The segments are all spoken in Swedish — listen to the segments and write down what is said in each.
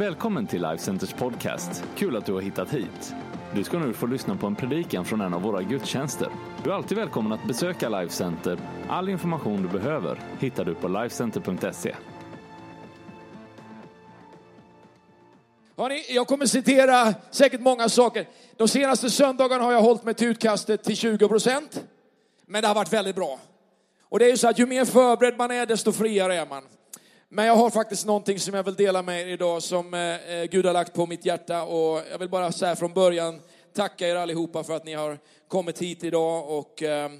Välkommen till Life Centers podcast. Kul att du har hittat hit. Du ska nu få lyssna på en predikan från en av våra gudstjänster. Du är alltid välkommen att besöka Life Center. All information du behöver hittar du på lifecenter.se. Hörrni, jag kommer citera säkert många saker. De senaste söndagarna har jag hållit mig till utkastet till 20 procent. Men det har varit väldigt bra. Och det är ju så att ju mer förberedd man är, desto friare är man. Men jag har faktiskt någonting som jag vill dela med er idag som eh, eh, Gud har lagt på mitt hjärta. Och jag vill bara säga från början tacka er allihopa för att ni har kommit hit idag. Och eh,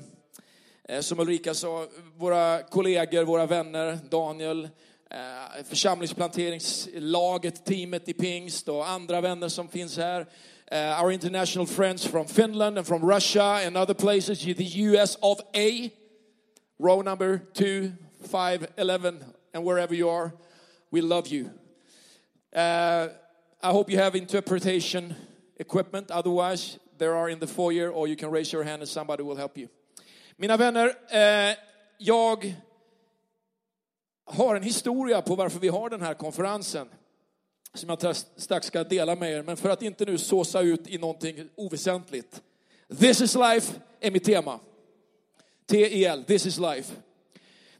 eh som Ulrika sa, våra kollegor, våra vänner, Daniel, eh, församlingsplanteringslaget, teamet i Pingst och andra vänner som finns här. Uh, our international friends from Finland and from Russia and other places, the US of A, row number 2, 5, 11, and wherever you are, we love you. Uh, I hope you have interpretation equipment, otherwise, there are in the foyer, or you can raise your hand and somebody will help you. Mina vänner, uh, jag har en historia på varför vi har den här konferensen som jag strax ska dela med er, men för att inte nu såsa ut i någonting oväsentligt. This is life är mitt tema. T-E-L, this is life.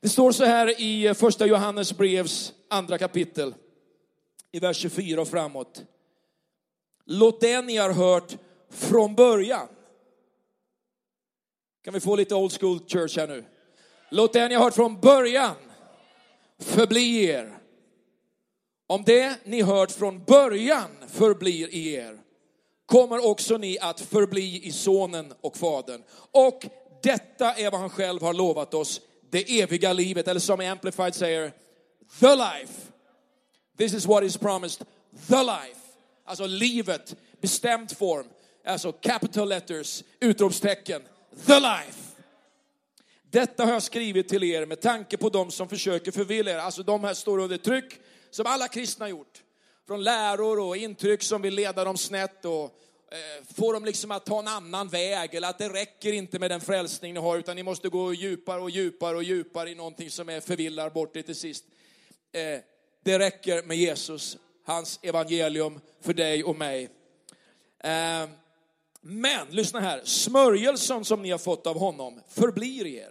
Det står så här i första Johannes brevs andra kapitel, i vers 24 och framåt. Låt det ni har hört från början. Kan vi få lite old school church här nu? Låt det ni har hört från början förbli er. Om det ni hört från början förblir i er, kommer också ni att förbli i sonen och fadern. Och detta är vad han själv har lovat oss, det eviga livet, eller som Amplified säger, the life. This is what is promised, the life. Alltså livet, bestämd form, alltså capital letters, utropstecken, the life. Detta har jag skrivit till er med tanke på dem som försöker förvilla er. Alltså de här står under tryck, som alla kristna gjort. Från läror och intryck som vill leda dem snett och Eh, få dem liksom att ta en annan väg. Eller att det räcker inte med den frälsning ni har, utan ni måste gå djupare och djupare och djupare i någonting som är förvillar bort det till sist. Eh, det räcker med Jesus, hans evangelium för dig och mig. Eh, men lyssna här, smörjelsen som ni har fått av honom förblir er.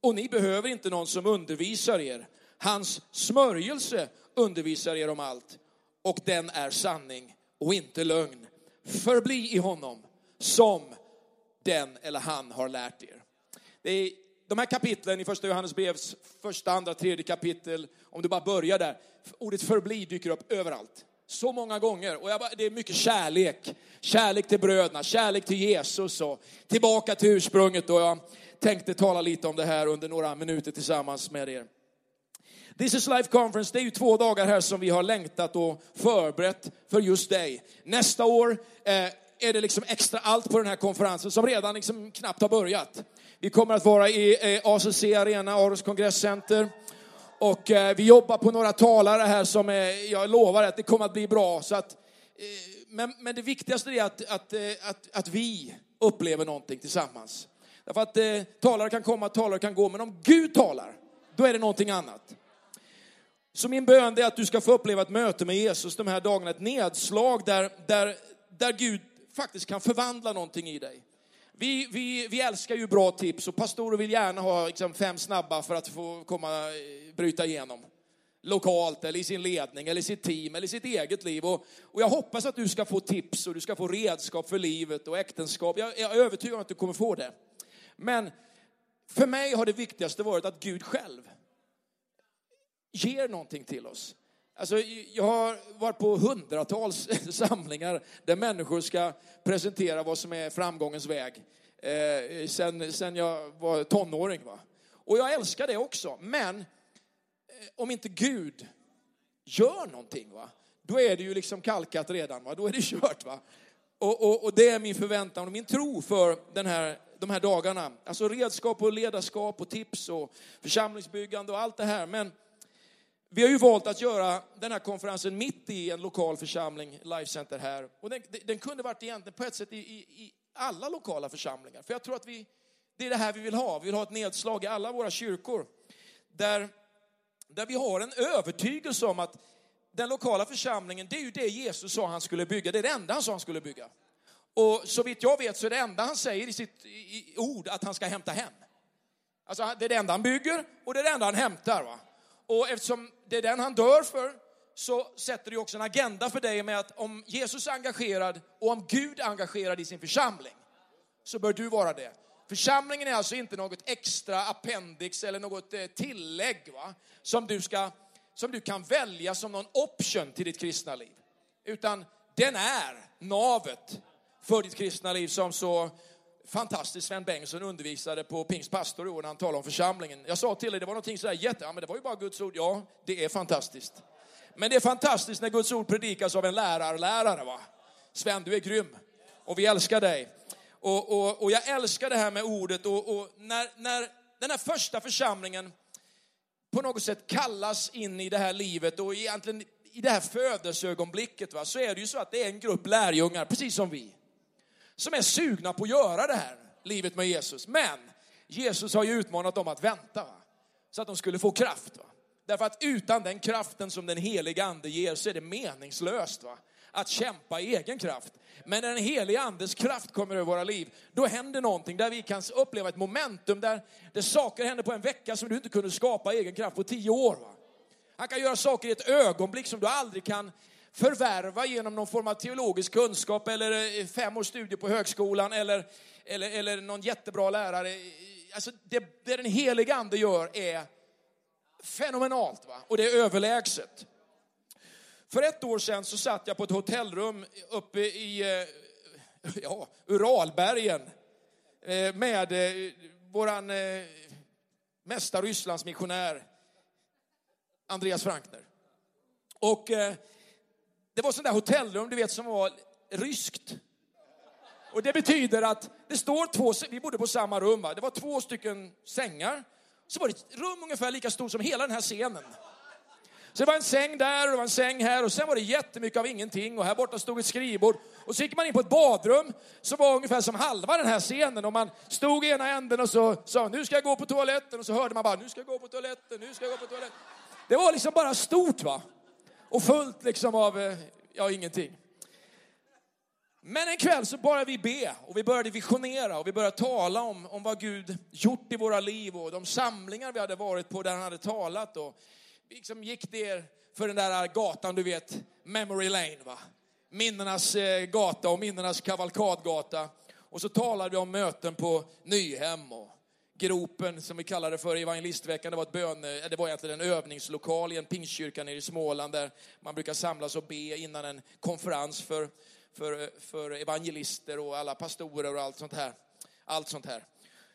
Och ni behöver inte någon som undervisar er. Hans smörjelse undervisar er om allt. Och den är sanning och inte lögn. Förbli i honom som den eller han har lärt er. Det är de här kapitlen i första Johannesbrevs första, andra, tredje kapitel, om du bara börjar där, ordet förbli dyker upp överallt. Så många gånger. Och bara, det är mycket kärlek. Kärlek till bröderna, kärlek till Jesus och tillbaka till ursprunget. Och jag tänkte tala lite om det här under några minuter tillsammans med er. This is Life Conference, det är ju två dagar här som vi har längtat och förberett för just dig. Nästa år eh, är det liksom extra allt på den här konferensen som redan liksom knappt har börjat. Vi kommer att vara i eh, ACC Arena, Aros kongresscenter. Och eh, vi jobbar på några talare här som är, jag lovar att det kommer att bli bra. Så att, eh, men, men det viktigaste är att, att, eh, att, att vi upplever någonting tillsammans. Därför att eh, talare kan komma, talare kan gå, men om Gud talar, då är det någonting annat. Så min bön är att du ska få uppleva ett möte med Jesus de här dagarna, ett nedslag där, där, där Gud faktiskt kan förvandla någonting i dig. Vi, vi, vi älskar ju bra tips och pastorer vill gärna ha liksom fem snabba för att få komma, eh, bryta igenom. Lokalt eller i sin ledning eller i sitt team eller i sitt eget liv. Och, och jag hoppas att du ska få tips och du ska få redskap för livet och äktenskap. Jag, jag är övertygad om att du kommer få det. Men för mig har det viktigaste varit att Gud själv ger någonting till oss. Alltså, jag har varit på hundratals samlingar där människor ska presentera vad som är framgångens väg. Eh, sen, sen jag var tonåring. Va? Och jag älskar det också. Men eh, om inte Gud gör någonting, va? då är det ju liksom kalkat redan. Va? Då är det kört. Va? Och, och, och det är min förväntan och min tro för den här de här dagarna. Alltså redskap och ledarskap och tips och församlingsbyggande och allt det här. Men vi har ju valt att göra den här konferensen mitt i en lokal församling, Life Center här. Och den, den kunde varit egentligen på ett sätt i, i, i, alla lokala församlingar. För jag tror att vi, det är det här vi vill ha. Vi vill ha ett nedslag i alla våra kyrkor. Där, där vi har en övertygelse om att den lokala församlingen, det är ju det Jesus sa han skulle bygga. Det är det enda han sa han skulle bygga. Och så vitt jag vet så är det enda han säger i sitt i ord att han ska hämta hem. Alltså det är det enda han bygger och det är det enda han hämtar. Va? Och eftersom det är den han dör för så sätter det också en agenda för dig med att om Jesus är engagerad och om Gud är engagerad i sin församling så bör du vara det. Församlingen är alltså inte något extra appendix eller något eh, tillägg va? Som, du ska, som du kan välja som någon option till ditt kristna liv. Utan den är navet för ditt kristna liv som så fantastiskt Sven Bengtsson undervisade på Pingst pastor i år när han talade om församlingen. Jag sa till dig, det var någonting sådär jätte, ja men det var ju bara Guds ord. Ja, det är fantastiskt. Men det är fantastiskt när Guds ord predikas av en lärarlärare va. Sven, du är grym. Och vi älskar dig. Och, och, och jag älskar det här med ordet och, och när, när den här första församlingen på något sätt kallas in i det här livet och egentligen i det här födelseögonblicket va, så är det ju så att det är en grupp lärjungar, precis som vi, som är sugna på att göra det här livet med Jesus. Men Jesus har ju utmanat dem att vänta va, så att de skulle få kraft. Va. Därför att utan den kraften som den heliga ande ger så är det meningslöst va, att kämpa i egen kraft. Men när den heliga andes kraft kommer över våra liv, då händer någonting där vi kan uppleva ett momentum där, det saker händer på en vecka som du inte kunde skapa i egen kraft på tio år. Va? Han kan göra saker i ett ögonblick som du aldrig kan förvärva genom någon form av teologisk kunskap eller eh, fem års studier på högskolan eller, eller, eller någon jättebra lärare. Alltså det, det den heliga ande gör är fenomenalt va? och det är överlägset. För ett år sedan så satt jag på ett hotellrum uppe i eh, ja, Uralbergen eh, med våran mesta Rysslandsmissionär Andreas Frankner. Och det var sånt där hotellrum, du vet, som var ryskt. Och det betyder att det står två, vi bodde på samma rum, va? det var två stycken sängar. Så var det ett rum ungefär lika stort som hela den här scenen. Så det var en säng där och det var en säng här och sen var det jättemycket av ingenting och här borta stod ett skrivbord. Och så gick man in på ett badrum som var ungefär som halva den här scenen och man stod i ena änden och så sa nu ska jag gå på toaletten och så hörde man bara nu ska jag gå på toaletten, nu ska jag gå på toaletten. Det var liksom bara stort va och fullt liksom av, eh, ja ingenting. Men en kväll så började vi be och vi började visionera och vi började tala om, om vad Gud gjort i våra liv och de samlingar vi hade varit på där han hade talat. Och vi liksom gick ner för den där gatan, du vet, Memory Lane, va? minnenas eh, gata och minnenas kavalkadgata. Och så talade vi om möten på Nyhem och gropen som vi kallade det för i evangelistveckan. Det var, ett böne, eh, det var egentligen en övningslokal i en pingstkyrka nere i Småland där man brukar samlas och be innan en konferens för, för, eh, för evangelister och alla pastorer och allt sånt här. Allt sånt här.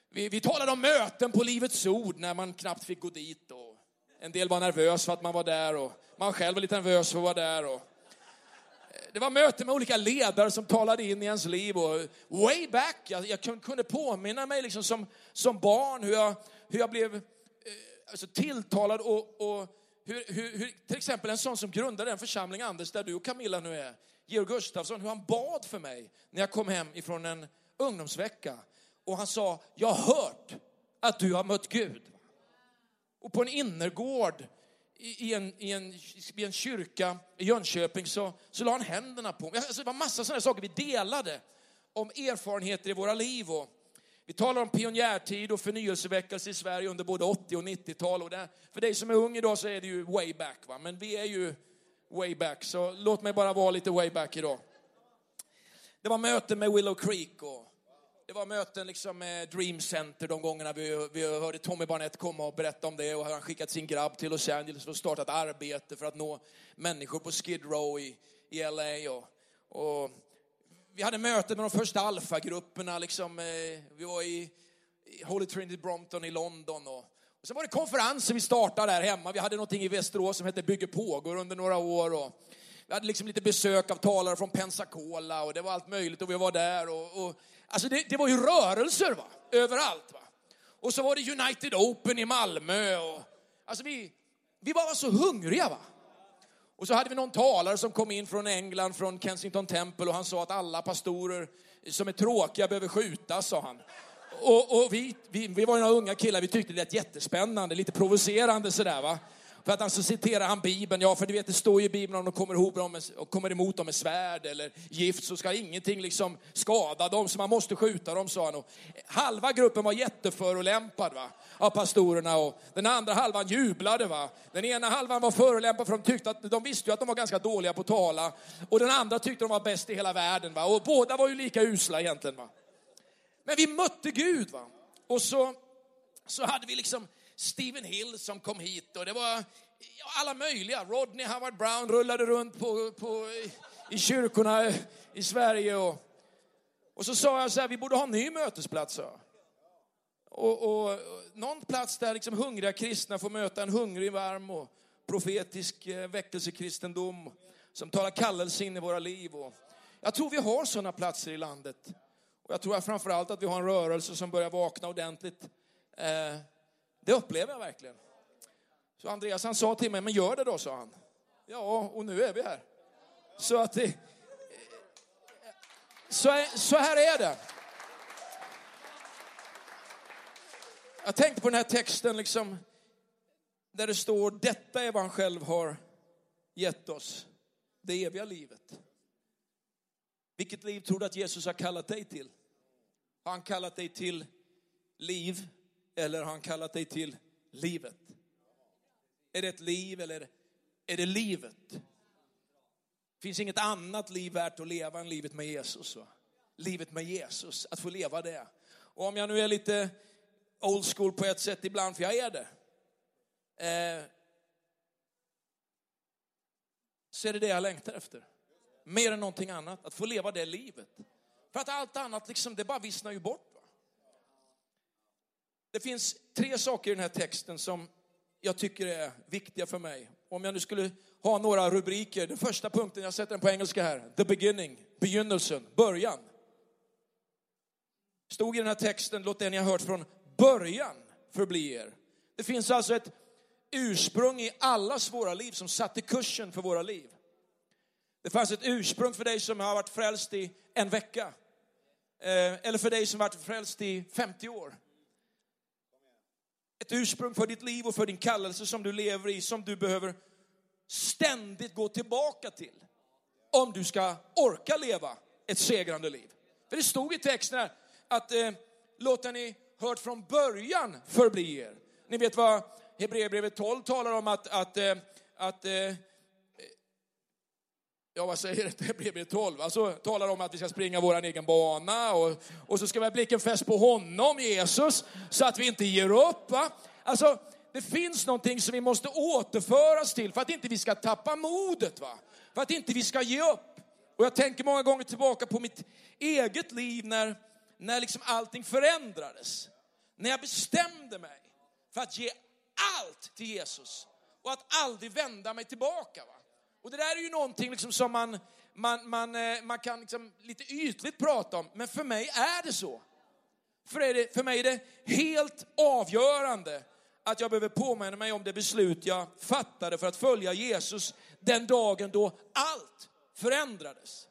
Vi, vi talade om möten på Livets Ord när man knappt fick gå dit. Och en del var nervös för att man var där och man själv var lite nervös för att vara där. Och det var möten med olika ledare som talade in i ens liv. Och way back, jag, jag kunde påminna mig liksom som, som barn hur jag, hur jag blev eh, alltså tilltalad och, och hur, hur, hur, till exempel en sån som grundade den församling, Anders, där du och Camilla nu är, Georg Gustafsson, hur han bad för mig när jag kom hem ifrån en ungdomsvecka. Och han sa, jag har hört att du har mött Gud. Och på en innergård i en, i, en, i en kyrka i Jönköping så, så la han händerna på mig. Alltså det var massa sådana saker vi delade om erfarenheter i våra liv. Och vi talar om pionjärtid och förnyelseväckelse i Sverige under både 80 och 90-tal. Och det, för dig som är ung idag så är det ju way back, va? men vi är ju way back. Så låt mig bara vara lite way back idag. Det var möten med Willow Creek och det var möten liksom med Dream Center de gångerna vi, vi hörde Tommy Barnett komma och berätta om det och han skickat sin grabb till Los Angeles och startat arbete för att nå människor på Skid Row i, i LA. Och, och vi hade möten med de första alfagrupperna. Liksom, eh, vi var i, i Holy Trinity Brompton i London. Och, och sen var det konferenser vi startade där hemma. Vi hade någonting i Västerås som hette Bygge pågår under några år. Och, vi hade liksom lite besök av talare från Pensacola och det var allt möjligt och vi var där. Och, och Alltså det, det var ju rörelser va? överallt. Va? Och så var det United Open i Malmö. Och, alltså vi, vi var så hungriga. va. Och så hade vi någon talare som kom in från England, från Kensington Temple och han sa att alla pastorer som är tråkiga behöver skjutas, sa han. Och, och vi, vi, vi, var några unga killar, vi tyckte det lät jättespännande, lite provocerande sådär va. För att alltså han så citerar han Bibeln. Ja, för du vet, det står ju i Bibeln om de kommer, ihop dem med, och kommer emot dem med svärd eller gift så ska ingenting liksom skada dem, så man måste skjuta dem, sa han. Och halva gruppen var jätteförolämpad va, av pastorerna och den andra halvan jublade. Va. Den ena halvan var förolämpad för de tyckte att de visste ju att de var ganska dåliga på att tala och den andra tyckte de var bäst i hela världen. Va. Och båda var ju lika usla egentligen. Va. Men vi mötte Gud. Va. Och så, så hade vi liksom Stephen Hill som kom hit och det var alla möjliga. Rodney Howard Brown rullade runt på, på, i kyrkorna i Sverige. Och, och så sa jag så här, vi borde ha en ny mötesplats. Så. Och, och, och någon plats där liksom hungriga kristna får möta en hungrig, varm och profetisk eh, väckelsekristendom som talar kallelse in i våra liv. Och jag tror vi har sådana platser i landet. Och jag tror framförallt att vi har en rörelse som börjar vakna ordentligt. Eh, det upplever jag verkligen. Så Andreas han sa till mig, men gör det då, sa han. Ja, och nu är vi här. Så att det, så, så här är det. Jag tänkte på den här texten liksom, där det står, detta är vad han själv har gett oss, det eviga livet. Vilket liv tror du att Jesus har kallat dig till? Har han kallat dig till liv eller har han kallat dig till livet? Är det ett liv eller är det livet? Det finns inget annat liv värt att leva än livet med Jesus. Va? Livet med Jesus, att få leva det. Och om jag nu är lite old school på ett sätt ibland, för jag är det. Eh, så är det det jag längtar efter. Mer än någonting annat, att få leva det livet. För att allt annat, liksom, det bara vissnar ju bort. Det finns tre saker i den här texten som jag tycker är viktiga för mig. Om jag nu skulle ha några rubriker. Den första punkten, jag sätter den på engelska här. The beginning, begynnelsen, början. Stod i den här texten, låt det ni har hört från början förbli er. Det finns alltså ett ursprung i allas våra liv som satte kursen för våra liv. Det fanns ett ursprung för dig som har varit frälst i en vecka. Eh, eller för dig som varit frälst i 50 år ett ursprung för ditt liv och för din kallelse som du lever i, som du behöver ständigt gå tillbaka till. Om du ska orka leva ett segrande liv. För det stod i texten här att eh, låta ni hört från början förbli er. Ni vet vad Hebreerbrevet 12 talar om att, att, eh, att eh, ja vad säger det, blir 12, alltså talar om att vi ska springa vår egen bana och, och så ska vi ha blicken fäst på honom, Jesus, så att vi inte ger upp. Va? Alltså, det finns någonting som vi måste återföras till för att inte vi ska tappa modet, va? för att inte vi ska ge upp. Och jag tänker många gånger tillbaka på mitt eget liv när, när liksom allting förändrades. När jag bestämde mig för att ge allt till Jesus och att aldrig vända mig tillbaka. Va? Och det där är ju någonting liksom som man, man, man, eh, man kan liksom lite ytligt prata om, men för mig är det så. För, är det, för mig är det helt avgörande att jag behöver påminna mig om det beslut jag fattade för att följa Jesus den dagen då allt förändrades.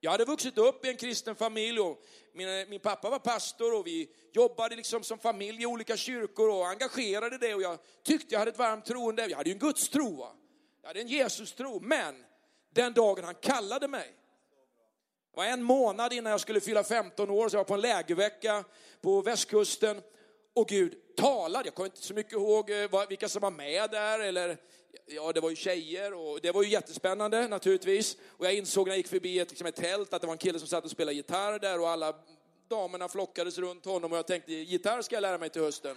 Jag hade vuxit upp i en kristen familj och min, eh, min pappa var pastor och vi jobbade liksom som familj i olika kyrkor och engagerade det och jag tyckte jag hade ett varmt troende. Jag hade ju en gudstro. Va? Jag hade en Jesus-tro, men den dagen han kallade mig, det var en månad innan jag skulle fylla 15 år, så jag var på en lägervecka på västkusten. Och Gud talade, jag kommer inte så mycket ihåg eh, vilka som var med där, eller ja, det var ju tjejer och det var ju jättespännande naturligtvis. Och jag insåg när jag gick förbi ett, liksom ett tält att det var en kille som satt och spelade gitarr där och alla damerna flockades runt honom och jag tänkte, gitarr ska jag lära mig till hösten.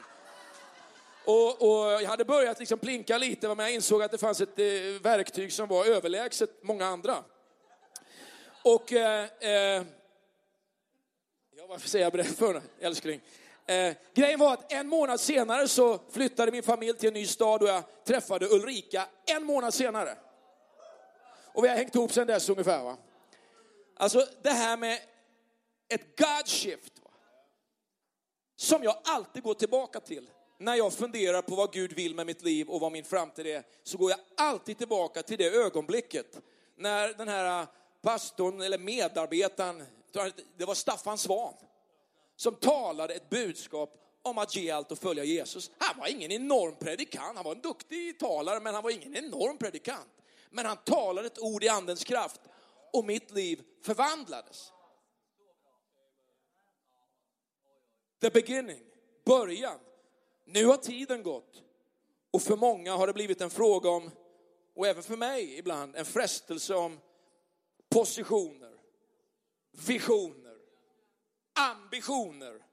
Och, och, jag hade börjat liksom plinka lite, men jag insåg att det fanns ett eh, verktyg som var överlägset många andra. Och, eh, eh, ja varför säger jag det för älskling? Eh, grejen var att en månad senare så flyttade min familj till en ny stad och jag träffade Ulrika en månad senare. Och vi har hängt ihop sedan dess ungefär. Va? Alltså det här med ett God shift. Va? Som jag alltid går tillbaka till när jag funderar på vad Gud vill med mitt liv och vad min framtid är, så går jag alltid tillbaka till det ögonblicket när den här äh, pastorn eller medarbetaren, det var Staffan Svan, som talade ett budskap om att ge allt och följa Jesus. Han var ingen enorm predikant, han var en duktig talare, men han var ingen enorm predikant. Men han talade ett ord i andens kraft och mitt liv förvandlades. The beginning, början. Nu har tiden gått och för många har det blivit en fråga om, och även för mig ibland, en frestelse om positioner, visioner, ambitioner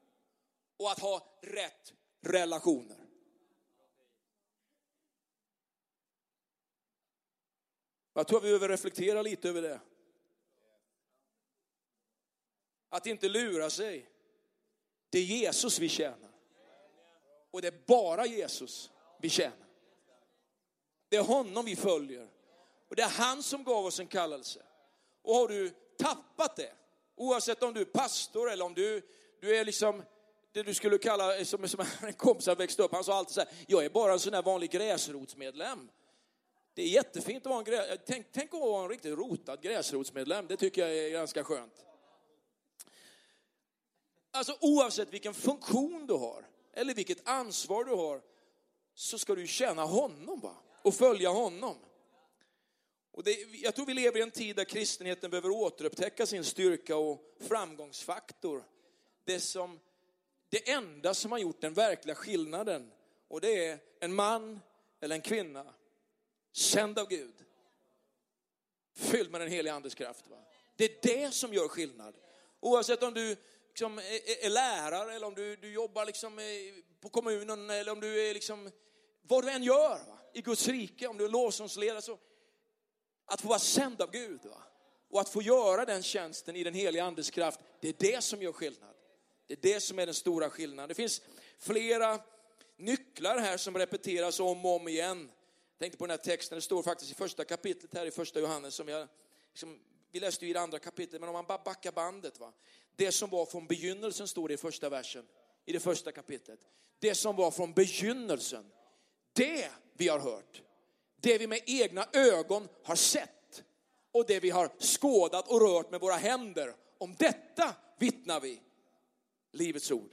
och att ha rätt relationer. Jag tror vi behöver reflektera lite över det. Att inte lura sig. Det är Jesus vi tjänar. Och det är bara Jesus vi tjänar. Det är honom vi följer. Och det är han som gav oss en kallelse. Och har du tappat det, oavsett om du är pastor eller om du, du är liksom det du skulle kalla, som, som en kompis som växte upp, han sa alltid så här, jag är bara en sån här vanlig gräsrotsmedlem. Det är jättefint att vara en gräs, tänk, tänk att vara en riktigt rotad gräsrotsmedlem, det tycker jag är ganska skönt. Alltså oavsett vilken funktion du har, eller vilket ansvar du har, så ska du tjäna honom va? och följa honom. Och det, jag tror vi lever i en tid där kristenheten behöver återupptäcka sin styrka och framgångsfaktor. Det, som, det enda som har gjort den verkliga skillnaden. Och det är en man eller en kvinna, sänd av Gud. Fylld med den heliga andes kraft. Va? Det är det som gör skillnad. Oavsett om du liksom är, är, lärare eller om du, du jobbar liksom på kommunen eller om du är liksom, vad du än gör va? i Guds rike, om du är lovsångsledare så att få vara sänd av Gud va? och att få göra den tjänsten i den heliga andes kraft, det är det som gör skillnad. Det är det som är den stora skillnaden. Det finns flera nycklar här som repeteras om och om igen. Jag tänkte på den här texten, det står faktiskt i första kapitlet här i första Johannes som jag, liksom, vi läste ju i det andra kapitlet, men om man bara backar bandet. Va? Det som var från begynnelsen står det i första versen, i det första kapitlet. Det som var från begynnelsen, det vi har hört, det vi med egna ögon har sett och det vi har skådat och rört med våra händer. Om detta vittnar vi. Livets ord.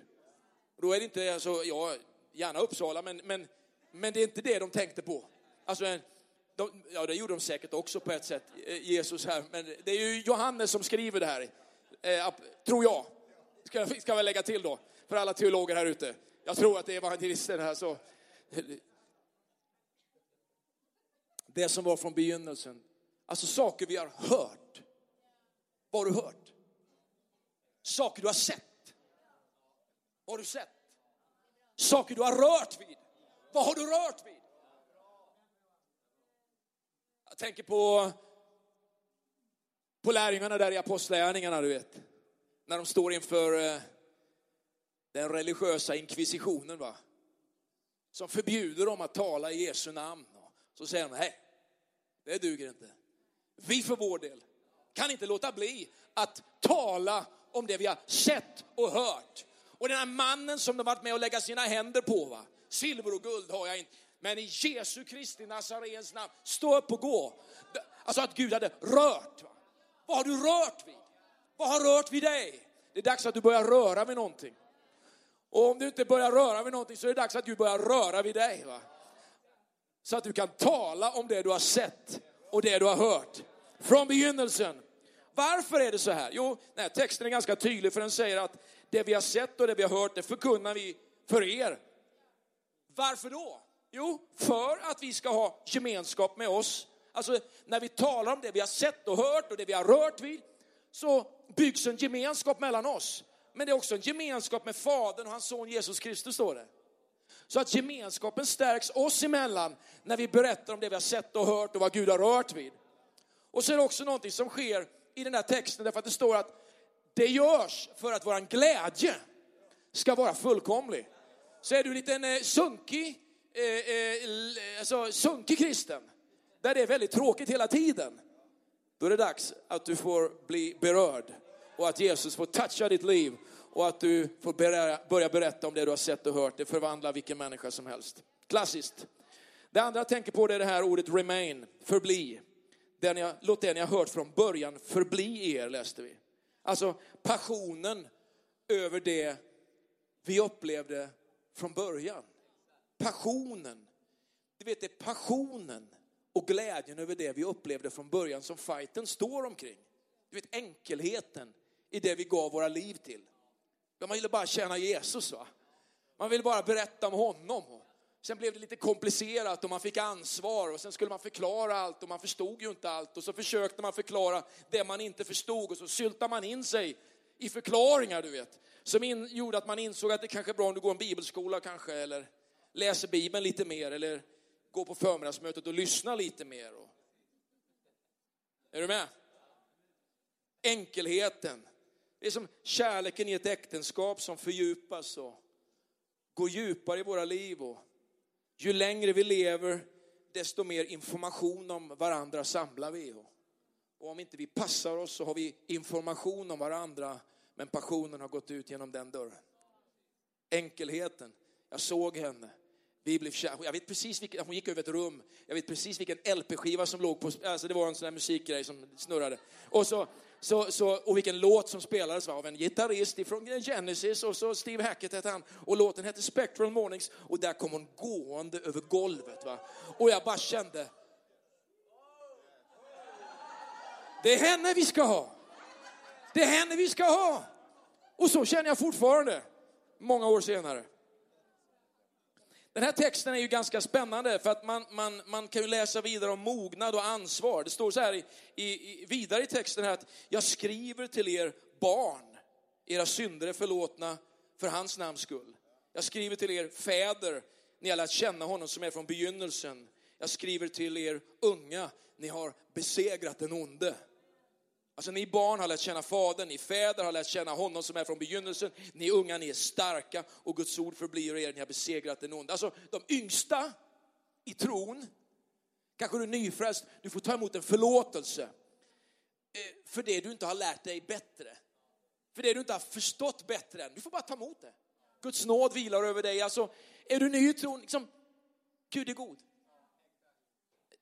Då är det inte, alltså, ja, gärna Uppsala, men, men, men det är inte det de tänkte på. Alltså, de, ja, det gjorde de säkert också på ett sätt, eh, Jesus här, men det är ju Johannes som skriver det här, eh, tror jag. Ska, ska väl lägga till då, för alla teologer här ute. Jag tror att det är evangelisten här, så det som var från begynnelsen. Alltså saker vi har hört. Vad har du hört? Saker du har sett. Vad har du sett? Saker du har rört vid. Vad har du rört vid? Jag tänker på, på lärjungarna där i apostlärningarna, du vet. När de står inför eh, den religiösa inkvisitionen, va? Som förbjuder dem att tala i Jesu namn. Så säger de, nej, det duger inte. Vi för vår del kan inte låta bli att tala om det vi har sett och hört. Och den här mannen som de varit med och lägga sina händer på, va? silver och guld har jag inte. Men i Jesu Kristi Nazarens namn, stå upp och gå. Alltså att Gud hade rört. Va? Vad har du rört vid? Vad har rört vid dig? Det är dags att du börjar röra vid någonting. Och om du inte börjar röra vid någonting så är det dags att Gud börjar röra vid dig. Va? så att du kan tala om det du har sett och det du har hört från begynnelsen. Varför är det så här? Jo, nej, texten är ganska tydlig för den säger att det vi har sett och det vi har hört, det förkunnar vi för er. Varför då? Jo, för att vi ska ha gemenskap med oss. Alltså när vi talar om det vi har sett och hört och det vi har rört vid, så byggs en gemenskap mellan oss. Men det är också en gemenskap med Fadern och hans son Jesus Kristus, står det. Så att gemenskapen stärks oss emellan när vi berättar om det vi har sett och hört och vad Gud har rört vid. Och så är det också någonting som sker i den här texten därför att det står att det görs för att våran glädje ska vara fullkomlig. Så är du en liten eh, sunkig, eh, eh, alltså, sunkig kristen, där det är väldigt tråkigt hela tiden, då är det dags att du får bli berörd och att Jesus får toucha ditt liv och att du får börja berätta om det du har sett och hört. Det förvandlar vilken människa som helst. Klassiskt. Det andra jag tänker på det är det här ordet remain, förbli. Den jag, låt det ni har hört från början förbli er, läste vi. Alltså passionen över det vi upplevde från början. Passionen. Du vet, det är passionen och glädjen över det vi upplevde från början som fighten står omkring. Du vet enkelheten i det vi gav våra liv till. Man ville bara tjäna Jesus va. Man ville bara berätta om honom. Sen blev det lite komplicerat och man fick ansvar och sen skulle man förklara allt och man förstod ju inte allt och så försökte man förklara det man inte förstod och så syltade man in sig i förklaringar du vet. Som in, gjorde att man insåg att det kanske är bra om du går en bibelskola kanske eller läser bibeln lite mer eller gå på förmiddagsmötet och lyssna lite mer. Och... Är du med? Enkelheten. Det är som kärleken i ett äktenskap som fördjupas och går djupare i våra liv. Och ju längre vi lever, desto mer information om varandra samlar vi. Och om inte vi passar oss så har vi information om varandra, men passionen har gått ut genom den dörren. Enkelheten. Jag såg henne. Vi blev kär. Jag vet precis vilken, hon gick över ett rum. Jag vet precis vilken LP-skiva som låg på, alltså det var en sån där musikgrej som snurrade. Och så så, så, och vilken låt som spelades av en gitarrist från Genesis och så Steve Hackett hette han. Och låten hette Spectral Mornings och där kom hon gående över golvet. Va? Och jag bara kände, det är henne vi ska ha. Det är henne vi ska ha. Och så känner jag fortfarande, många år senare. Den här texten är ju ganska spännande för att man, man, man kan ju läsa vidare om mognad och ansvar. Det står så här i, i, vidare i texten här att jag skriver till er barn, era synder är förlåtna för hans namns skull. Jag skriver till er fäder, ni har lärt känna honom som är från begynnelsen. Jag skriver till er unga, ni har besegrat den onde. Alltså ni barn har lärt känna Fadern, ni fäder har lärt känna honom som är från begynnelsen. Ni unga, ni är starka och Guds ord förblir er, ni har besegrat den onde. Alltså de yngsta i tron, kanske du är nyfrälst, du får ta emot en förlåtelse eh, för det du inte har lärt dig bättre. För det du inte har förstått bättre än. Du får bara ta emot det. Guds nåd vilar över dig. Alltså, är du ny i tron, liksom, Gud är god.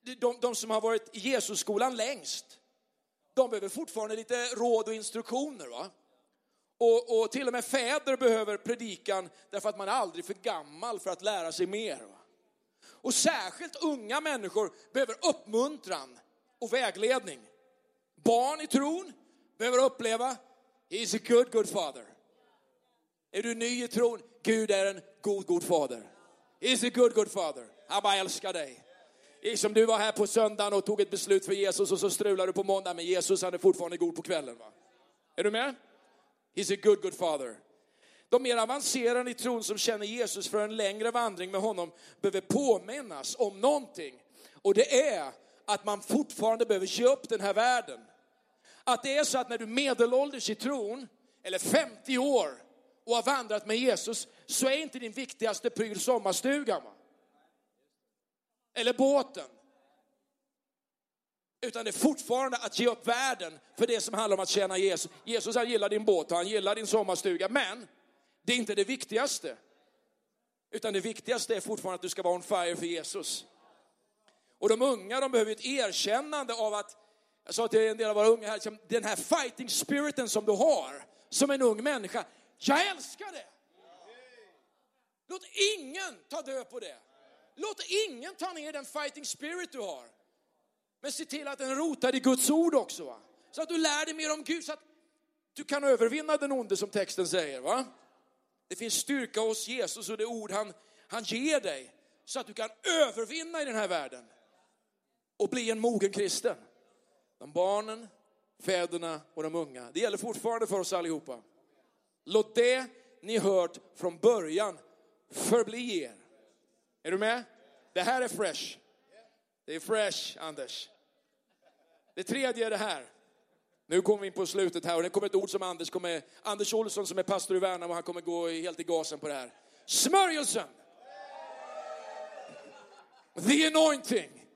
De, de som har varit i Jesusskolan längst, de behöver fortfarande lite råd och instruktioner. Va? Och, och, till och med fäder behöver predikan därför att man är aldrig för gammal för att lära sig mer. Va? Och särskilt unga människor behöver uppmuntran och vägledning. Barn i tron behöver uppleva, He's a good, good father. Är du ny i tron? Gud är en god, god fader. He's a good, good father. Han bara älskar dig. Som du var här på söndagen och tog ett beslut för Jesus och så strular du på måndag, men Jesus han är fortfarande god på kvällen. Va? Är du med? He's a good, good father. De mer avancerade i tron som känner Jesus för en längre vandring med honom behöver påminnas om någonting. Och det är att man fortfarande behöver ge upp den här världen. Att det är så att när du är medelålders i tron, eller 50 år och har vandrat med Jesus, så är inte din viktigaste pryl sommarstugan. Va? Eller båten. Utan det är fortfarande att ge upp världen för det som handlar om att tjäna Jesus. Jesus han gillar din båt och han gillar din sommarstuga, men det är inte det viktigaste. Utan det viktigaste är fortfarande att du ska vara on fire för Jesus. Och de unga de behöver ett erkännande av att, jag sa till en del av våra unga här, den här fighting spiriten som du har som en ung människa, jag älskar det. Låt ingen ta död på det. Låt ingen ta ner den fighting spirit du har. Men se till att den rotar i Guds ord också. Va? Så att du lär dig mer om Gud, så att du kan övervinna den onde som texten säger. Va? Det finns styrka hos Jesus och det ord han, han ger dig. Så att du kan övervinna i den här världen. Och bli en mogen kristen. De barnen, fäderna och de unga. Det gäller fortfarande för oss allihopa. Låt det ni hört från början förbli er. Är du med? Det här är fresh. Det är fresh, Anders. Det tredje är det här. Nu kommer vi in på slutet här och det kommer ett ord som Anders kommer, Anders Olsson som är pastor i Värnamo, han kommer gå helt i gasen på det här. Smörjelsen! The anointing.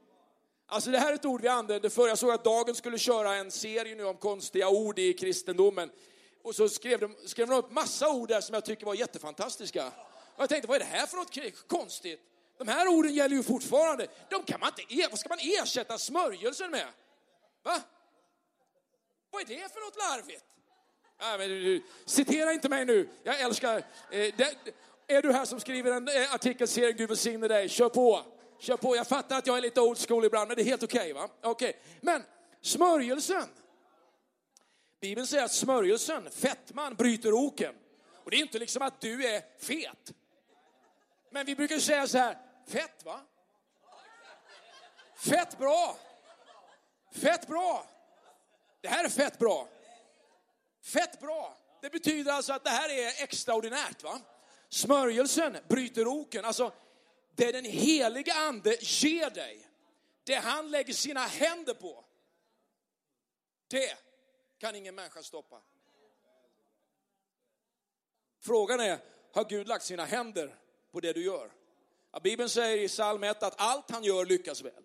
Alltså det här är ett ord vi använde förr. Jag såg att Dagen skulle köra en serie nu om konstiga ord i kristendomen. Och så skrev de, skrev de upp massa ord där som jag tycker var jättefantastiska. Och jag tänkte, vad är det här för något konstigt? De här orden gäller ju fortfarande. De kan man inte, vad ska man ersätta smörjelsen med? Va? Vad är det för något larvigt? Ja, men du, citera inte mig nu. Jag älskar... Eh, det, Är du här som skriver en eh, artikelserie, Gud välsigne dig, kör på. Kör på. Jag fattar att jag är lite old school ibland, men det är helt okej okay, va? Okay. Men smörjelsen. Bibeln säger att smörjelsen, fettman, bryter oken. Och det är inte liksom att du är fet. Men vi brukar säga så här, fett va? Fett bra. Fett bra. Det här är fett bra. Fett bra. Det betyder alltså att det här är extraordinärt va? Smörjelsen bryter oken. Alltså, det den heliga ande ger dig, det han lägger sina händer på, det kan ingen människa stoppa. Frågan är, har Gud lagt sina händer på det du gör? Ja, Bibeln säger i psalm 1 att allt han gör lyckas väl.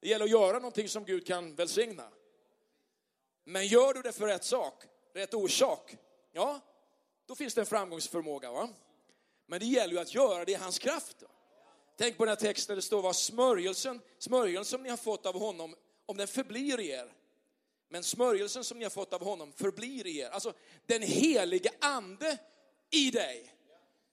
Det gäller att göra någonting som Gud kan välsigna. Men gör du det för rätt sak, rätt orsak, ja, då finns det en framgångsförmåga. Va? Men det gäller ju att göra det i hans kraft. Då. Tänk på den här texten, det står vad smörjelsen, smörjelsen som ni har fått av honom, om den förblir i er. Men smörjelsen som ni har fått av honom förblir i er. Alltså den helige ande i dig.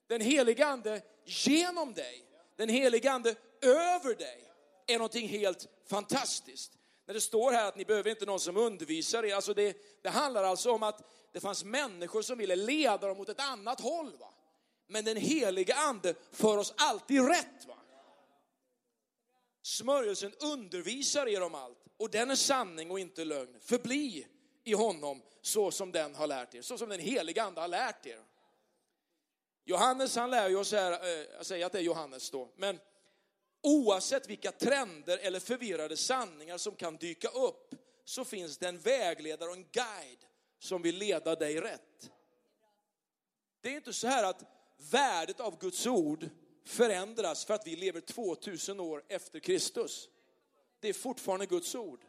Den helige ande genom dig. Den helige ande över dig är någonting helt fantastiskt. När det står här att ni behöver inte någon som undervisar er, alltså det, det handlar alltså om att det fanns människor som ville leda dem mot ett annat håll. Va? Men den helige ande för oss alltid rätt. Va? Smörjelsen undervisar er om allt och den är sanning och inte lögn. Förbli i honom så som den har lärt er, så som den heliga ande har lärt er. Johannes han lär ju oss här, eh, jag säger att det är Johannes då, men oavsett vilka trender eller förvirrade sanningar som kan dyka upp så finns det en vägledare och en guide som vill leda dig rätt. Det är inte så här att värdet av Guds ord förändras för att vi lever 2000 år efter Kristus. Det är fortfarande Guds ord.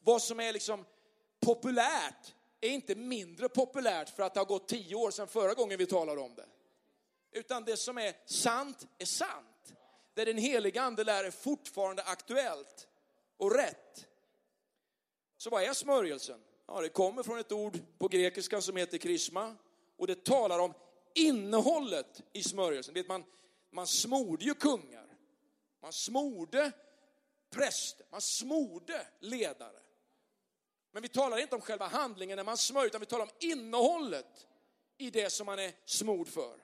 Vad som är liksom populärt är inte mindre populärt för att det har gått tio år sedan förra gången vi talade om det. Utan det som är sant är sant. Det den heliga ande lär är fortfarande aktuellt och rätt. Så vad är smörjelsen? Ja, det kommer från ett ord på grekiska som heter krisma och det talar om innehållet i smörjelsen. Vet man, man smorde ju kungar, man smorde präster, man smorde ledare. Men vi talar inte om själva handlingen när man smörjer, utan vi talar om innehållet i det som man är smord för.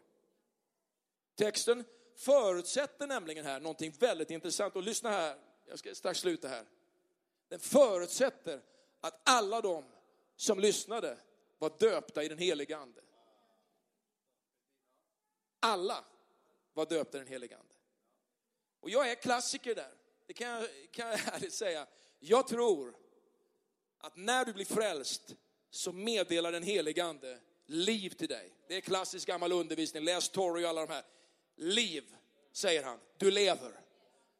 Texten förutsätter nämligen här någonting väldigt intressant. Och lyssna här, jag ska strax sluta här. Den förutsätter att alla de som lyssnade var döpta i den heliga ande. Alla var döpta i den heliga ande. Och jag är klassiker där, det kan jag, kan jag ärligt säga. Jag tror att när du blir frälst så meddelar den heliga ande liv till dig. Det är klassisk gammal undervisning, läs Torrey och alla de här. Liv, säger han, du lever.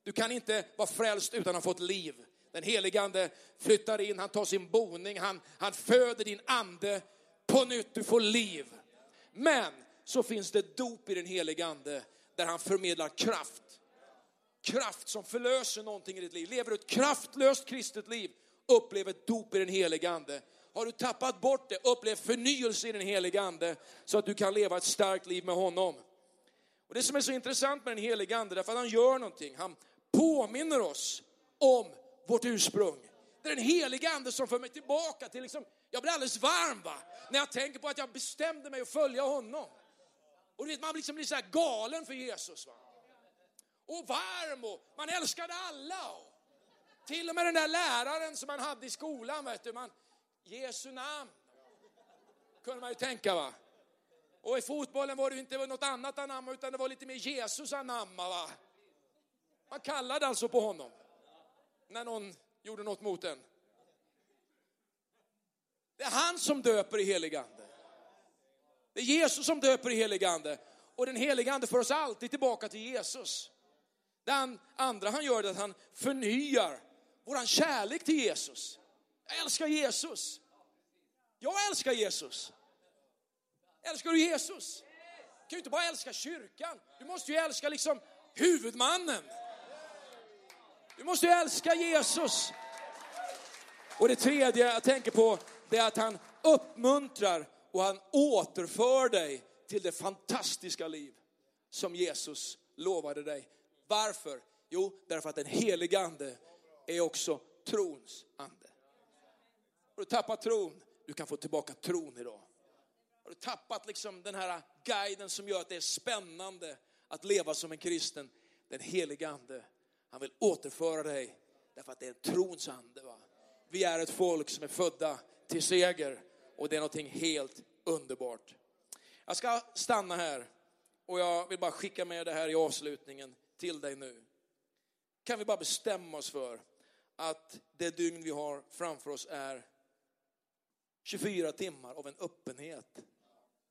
Du kan inte vara frälst utan att ha fått liv. Den helige ande flyttar in, han tar sin boning, han, han föder din ande på nytt, du får liv. Men så finns det dop i den helige ande där han förmedlar kraft. Kraft som förlöser någonting i ditt liv. Lever du ett kraftlöst kristet liv, upplev ett dop i den helige ande. Har du tappat bort det, upplev förnyelse i den helige ande så att du kan leva ett starkt liv med honom. Och det som är så intressant med den helige ande, därför att han gör någonting. Han påminner oss om vårt ursprung. Det är den helige ande som för mig tillbaka till, liksom, jag blir alldeles varm va? när jag tänker på att jag bestämde mig att följa honom. Och du vet, man liksom blir så här galen för Jesus. Va? Och varm och man älskade alla. Och till och med den där läraren som man hade i skolan, vet du, man, Jesu namn. Kunde man ju tänka va. Och i fotbollen var det inte något annat anamma utan det var lite mer Jesus anamma va. Man kallade alltså på honom när någon gjorde något mot en. Det är han som döper i helig ande. Det är Jesus som döper i helig ande. Och den heligande för oss alltid tillbaka till Jesus. Det andra han gör är att han förnyar vår kärlek till Jesus. Jag älskar Jesus. Jag älskar Jesus. Älskar du Jesus? Du kan ju inte bara älska kyrkan. Du måste ju älska liksom huvudmannen. Du måste ju älska Jesus. Och det tredje jag tänker på, det är att han uppmuntrar och han återför dig till det fantastiska liv som Jesus lovade dig. Varför? Jo, därför att den helige ande är också trons ande. Har du tappat tron? Du kan få tillbaka tron idag. Har du tappat liksom den här guiden som gör att det är spännande att leva som en kristen? Den helige ande, han vill återföra dig därför att det är en trons ande. Va? Vi är ett folk som är födda till seger och det är någonting helt underbart. Jag ska stanna här och jag vill bara skicka med det här i avslutningen till dig nu. Kan vi bara bestämma oss för att det dygn vi har framför oss är 24 timmar av en öppenhet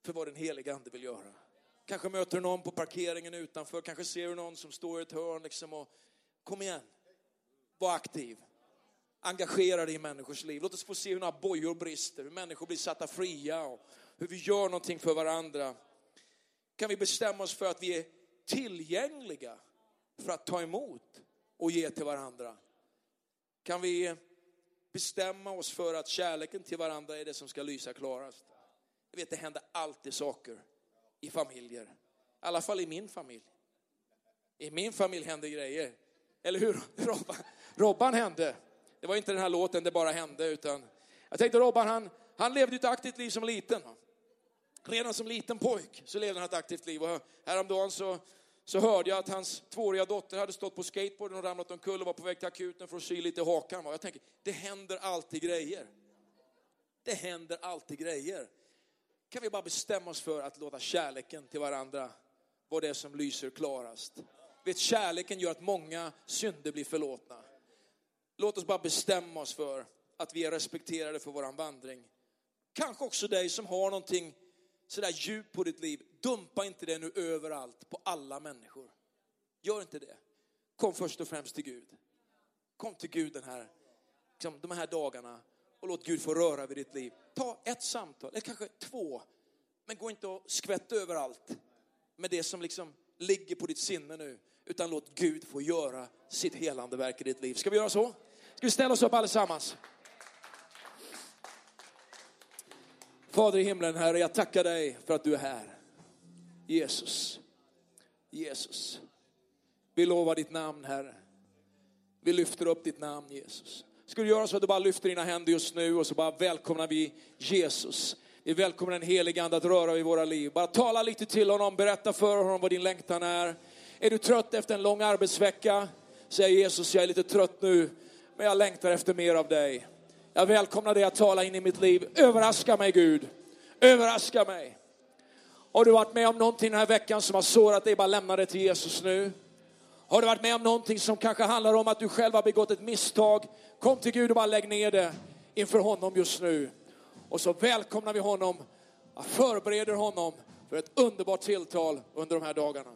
för vad den heliga ande vill göra. Kanske möter du någon på parkeringen utanför, kanske ser du någon som står i ett hörn liksom och kom igen, var aktiv. Engagera dig i människors liv. Låt oss få se hur några bojor brister, hur människor blir satta fria och hur vi gör någonting för varandra. Kan vi bestämma oss för att vi är tillgängliga för att ta emot och ge till varandra? Kan vi bestämma oss för att kärleken till varandra är det som ska lysa klarast? Jag vet, det händer alltid saker i familjer. I alla fall i min familj. I min familj händer grejer. Eller hur? Robban, Robban hände. Det var inte den här låten, det bara hände. Utan jag tänkte Robban, han, han levde ett aktivt liv som liten. Redan som liten pojk så levde han ett aktivt liv. Och häromdagen så, så hörde jag att hans tvååriga dotter hade stått på skateboarden och ramlat omkull och var på väg till akuten för att sy lite i hakan. Jag tänker, det händer alltid grejer. Det händer alltid grejer. Kan vi bara bestämma oss för att låta kärleken till varandra vara det som lyser klarast. Vet, kärleken gör att många synder blir förlåtna. Låt oss bara bestämma oss för att vi är respekterade för våran vandring. Kanske också dig som har någonting sådär djupt på ditt liv. Dumpa inte det nu överallt på alla människor. Gör inte det. Kom först och främst till Gud. Kom till Gud den här, liksom, de här dagarna och låt Gud få röra vid ditt liv. Ta ett samtal, eller kanske två. Men gå inte och skvätt överallt med det som liksom ligger på ditt sinne nu. Utan låt Gud få göra sitt helande verk i ditt liv. Ska vi göra så? Ska vi ställa oss upp allesammans? Fader i himlen, Herre, jag tackar dig för att du är här. Jesus, Jesus. Vi lovar ditt namn, Herre. Vi lyfter upp ditt namn, Jesus. Ska du göra så att du bara lyfter dina händer just nu och så bara välkomnar vi Jesus. Vi välkomnar den helige Ande att röra vid våra liv. Bara tala lite till honom, berätta för honom vad din längtan är. Är du trött efter en lång arbetsvecka? Säg Jesus, jag är lite trött nu, men jag längtar efter mer av dig. Jag välkomnar dig att tala in i mitt liv. Överraska mig Gud. Överraska mig. Har du varit med om någonting den här veckan som har sårat dig, bara lämna det till Jesus nu. Har du varit med om någonting som kanske handlar om att du själv har begått ett misstag, kom till Gud och bara lägg ner det inför honom just nu. Och så välkomnar vi honom, förbereder honom för ett underbart tilltal under de här dagarna.